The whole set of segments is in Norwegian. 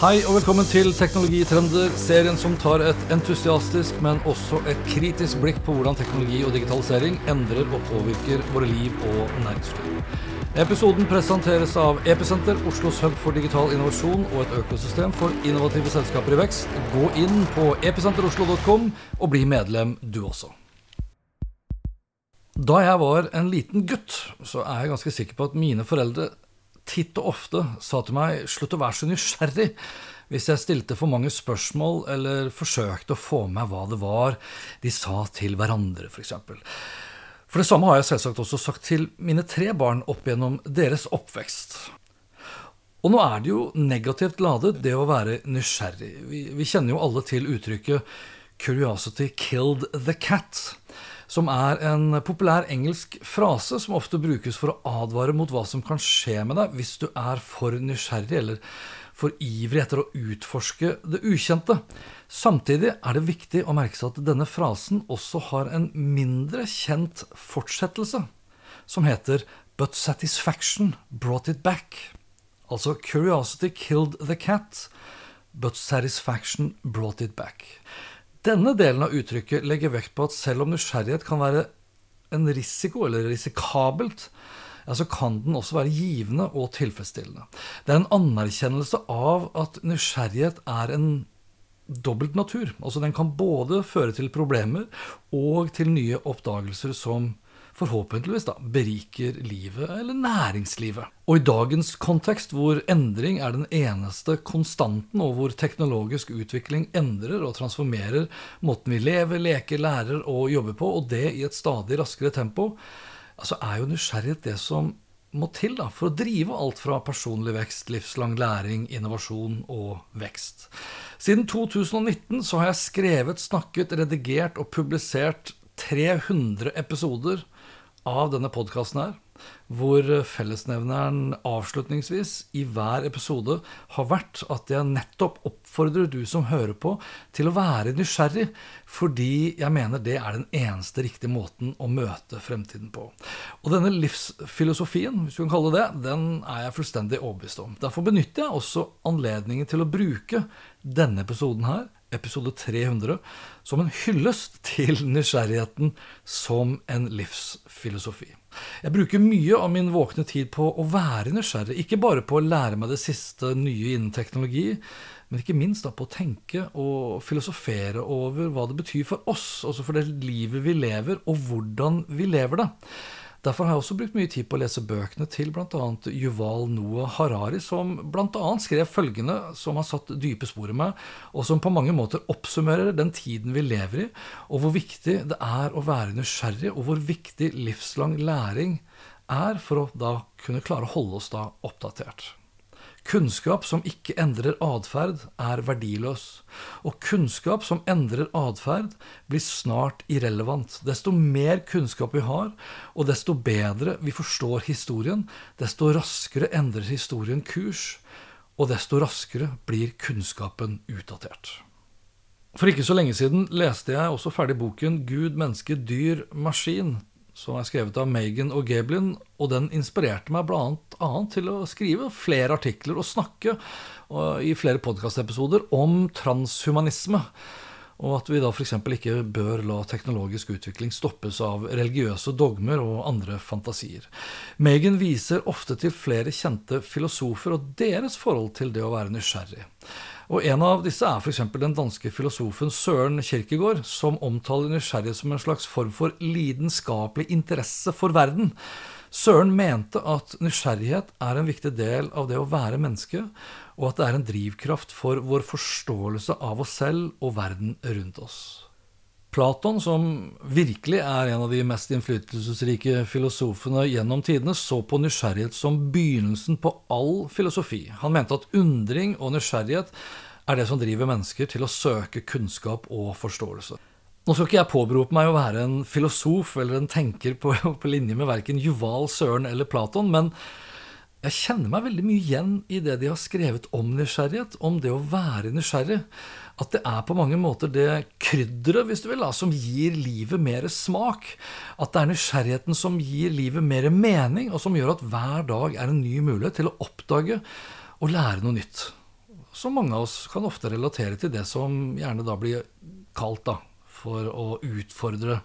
Hei og velkommen til Teknologitrender, serien som tar et entusiastisk, men også et kritisk blikk på hvordan teknologi og digitalisering endrer og påvirker våre liv og næringsliv. Episoden presenteres av Episenter, Oslos hub for digital innovasjon og et økosystem for innovative selskaper i vekst. Gå inn på episenteroslo.com og bli medlem du også. Da jeg var en liten gutt, så er jeg ganske sikker på at mine foreldre titt og ofte sa til meg 'slutt å være så nysgjerrig' hvis jeg stilte for mange spørsmål eller forsøkte å få med hva det var de sa til hverandre, f.eks. For det samme har jeg selvsagt også sagt til mine tre barn opp gjennom deres oppvekst. Og nå er det jo negativt ladet, det å være nysgjerrig. Vi, vi kjenner jo alle til uttrykket 'curiosity killed the cat' som er en populær engelsk frase som ofte brukes for å advare mot hva som kan skje med deg hvis du er for nysgjerrig eller for ivrig etter å utforske det ukjente. Samtidig er det viktig å merke seg at denne frasen også har en mindre kjent fortsettelse, som heter But satisfaction brought it back. Altså curiosity killed the cat, but satisfaction brought it back. Denne delen av uttrykket legger vekt på at selv om nysgjerrighet kan være en risiko, eller risikabelt, ja, så kan den også være givende og tilfredsstillende. Det er en anerkjennelse av at nysgjerrighet er en dobbelt natur. Altså den kan både føre til problemer og til nye oppdagelser som forhåpentligvis da, beriker livet eller næringslivet. Og i dagens kontekst, hvor endring er den eneste konstanten, og hvor teknologisk utvikling endrer og transformerer måten vi lever, leker, lærer og jobber på, og det i et stadig raskere tempo, altså er jo nysgjerrighet det som må til da, for å drive alt fra personlig vekst, livslang læring, innovasjon og vekst. Siden 2019 så har jeg skrevet, snakket, redigert og publisert 300 episoder av denne podkasten her, hvor fellesnevneren avslutningsvis i hver episode har vært at jeg nettopp oppfordrer du som hører på, til å være nysgjerrig, fordi jeg mener det er den eneste riktige måten å møte fremtiden på. Og denne livsfilosofien, hvis du kan kalle det det, den er jeg fullstendig overbevist om. Derfor benytter jeg også anledningen til å bruke denne episoden her episode 300, som en hyllest til nysgjerrigheten som en livsfilosofi. Jeg bruker mye av min våkne tid på å være nysgjerrig, ikke bare på å lære meg det siste nye innen teknologi, men ikke minst da på å tenke og filosofere over hva det betyr for oss, også for det livet vi lever, og hvordan vi lever det. Derfor har jeg også brukt mye tid på å lese bøkene til bl.a. Yuval Noah Harari, som bl.a. skrev følgende som har satt dype spor i meg, og som på mange måter oppsummerer den tiden vi lever i, og hvor viktig det er å være nysgjerrig, og hvor viktig livslang læring er for å da kunne klare å holde oss da oppdatert. Kunnskap som ikke endrer atferd, er verdiløs. Og kunnskap som endrer atferd, blir snart irrelevant. Desto mer kunnskap vi har, og desto bedre vi forstår historien, desto raskere endrer historien kurs, og desto raskere blir kunnskapen utdatert. For ikke så lenge siden leste jeg også ferdig boken Gud, menneske, dyr, maskin som er skrevet av Megan og Gablin, og den inspirerte meg bl.a. til å skrive flere artikler og snakke i flere podkastepisoder om transhumanisme. Og at vi da f.eks. ikke bør la teknologisk utvikling stoppes av religiøse dogmer og andre fantasier. Megan viser ofte til flere kjente filosofer og deres forhold til det å være nysgjerrig. Og En av disse er f.eks. den danske filosofen Søren Kierkegaard, som omtaler nysgjerrighet som en slags form for lidenskapelig interesse for verden. Søren mente at nysgjerrighet er en viktig del av det å være menneske, og at det er en drivkraft for vår forståelse av oss selv og verden rundt oss. Platon, som virkelig er en av de mest innflytelsesrike filosofene gjennom tidene, så på nysgjerrighet som begynnelsen på all filosofi. Han mente at undring og nysgjerrighet er det som driver mennesker til å søke kunnskap og forståelse. Nå skal ikke jeg påberope meg å være en filosof eller en tenker på, på linje med verken Juval, Søren eller Platon, men jeg kjenner meg veldig mye igjen i det de har skrevet om nysgjerrighet, om det å være nysgjerrig. At det er på mange måter det krydderet, hvis du vil, da, som gir livet mer smak. At det er nysgjerrigheten som gir livet mer mening, og som gjør at hver dag er en ny mulighet til å oppdage og lære noe nytt. Så mange av oss kan ofte relatere til det som gjerne da blir kalt da, for å utfordre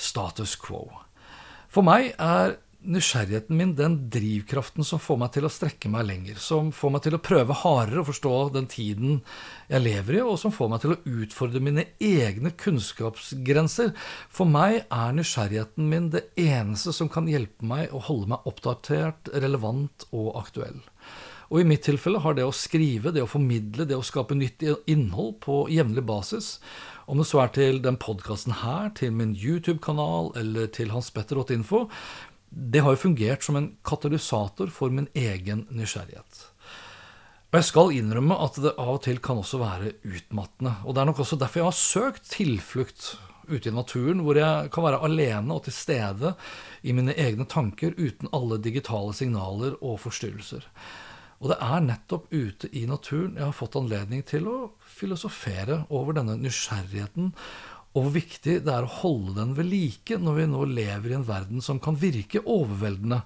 status quo. For meg er nysgjerrigheten min den drivkraften som får meg til å strekke meg lenger, som får meg til å prøve hardere å forstå den tiden jeg lever i, og som får meg til å utfordre mine egne kunnskapsgrenser. For meg er nysgjerrigheten min det eneste som kan hjelpe meg å holde meg oppdatert, relevant og aktuell. Og i mitt tilfelle har det å skrive, det å formidle, det å skape nytt innhold på jevnlig basis, om det så er til den podkasten her, til min YouTube-kanal eller til hanspetter.info, det har jo fungert som en katalysator for min egen nysgjerrighet. Og jeg skal innrømme at det av og til kan også være utmattende. Og det er nok også derfor jeg har søkt tilflukt ute i naturen, hvor jeg kan være alene og til stede i mine egne tanker uten alle digitale signaler og forstyrrelser. Og det er nettopp ute i naturen jeg har fått anledning til å filosofere over denne nysgjerrigheten og hvor viktig det er å holde den ved like når vi nå lever i en verden som kan virke overveldende,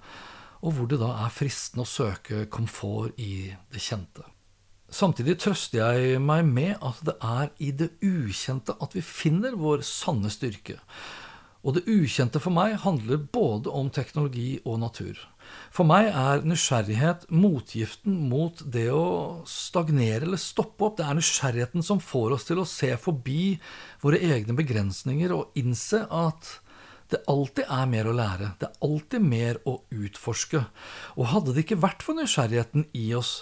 og hvor det da er fristende å søke komfort i det kjente. Samtidig trøster jeg meg med at det er i det ukjente at vi finner vår sanne styrke. Og det ukjente for meg handler både om teknologi og natur. For meg er nysgjerrighet motgiften mot det å stagnere eller stoppe opp. Det er nysgjerrigheten som får oss til å se forbi våre egne begrensninger og innse at det alltid er mer å lære. Det er alltid mer å utforske. Og hadde det ikke vært for nysgjerrigheten i oss,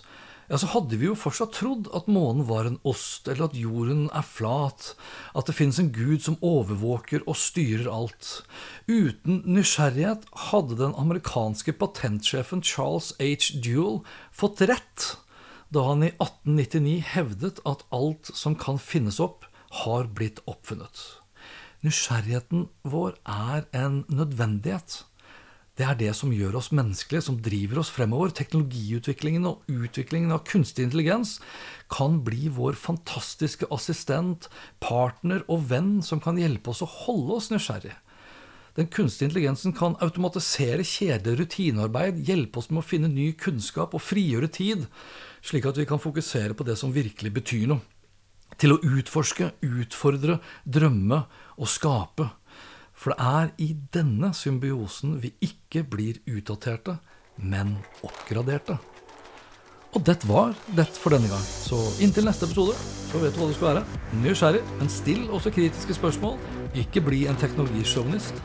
ja, så hadde vi jo fortsatt trodd at månen var en ost, eller at jorden er flat, at det finnes en gud som overvåker og styrer alt. Uten nysgjerrighet hadde den amerikanske patentsjefen Charles H. Duel fått rett da han i 1899 hevdet at alt som kan finnes opp, har blitt oppfunnet. Nysgjerrigheten vår er en nødvendighet. Det er det som gjør oss menneskelige, som driver oss fremover. Teknologiutviklingen og utviklingen av kunstig intelligens kan bli vår fantastiske assistent, partner og venn som kan hjelpe oss å holde oss nysgjerrige. Den kunstige intelligensen kan automatisere kjedelig rutinearbeid, hjelpe oss med å finne ny kunnskap og frigjøre tid, slik at vi kan fokusere på det som virkelig betyr noe. Til å utforske, utfordre, drømme og skape. For det er i denne symbiosen vi ikke blir utdaterte, men oppgraderte. Og det var det for denne gang. Så inntil neste episode så vet du hva det skal være. Nysgjerrig, men still også kritiske spørsmål. Ikke bli en teknologisjåvinist,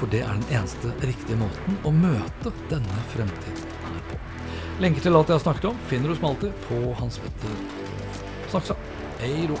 for det er den eneste riktige måten å møte denne fremtiden her på. Lenker til alt jeg har snakket om, finner du som alltid på Hans Petter. Snakksa, ei ro.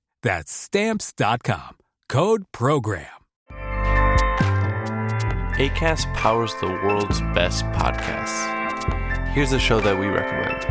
That's stamps.com. Code program. ACAST powers the world's best podcasts. Here's a show that we recommend.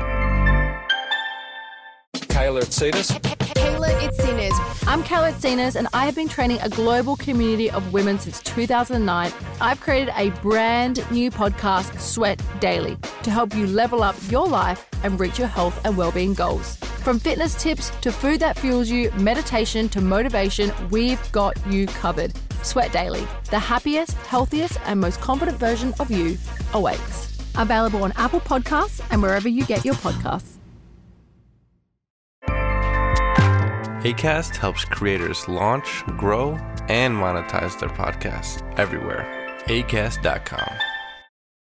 Kyler Tsadis. Carla Itzinas. I'm Kayla Itzinas, and I have been training a global community of women since 2009. I've created a brand new podcast, Sweat Daily, to help you level up your life and reach your health and well-being goals. From fitness tips to food that fuels you, meditation to motivation, we've got you covered. Sweat Daily, the happiest, healthiest, and most confident version of you awaits. Available on Apple Podcasts and wherever you get your podcasts. ACAST helps creators launch, grow, and monetize their podcasts everywhere. ACAST.com.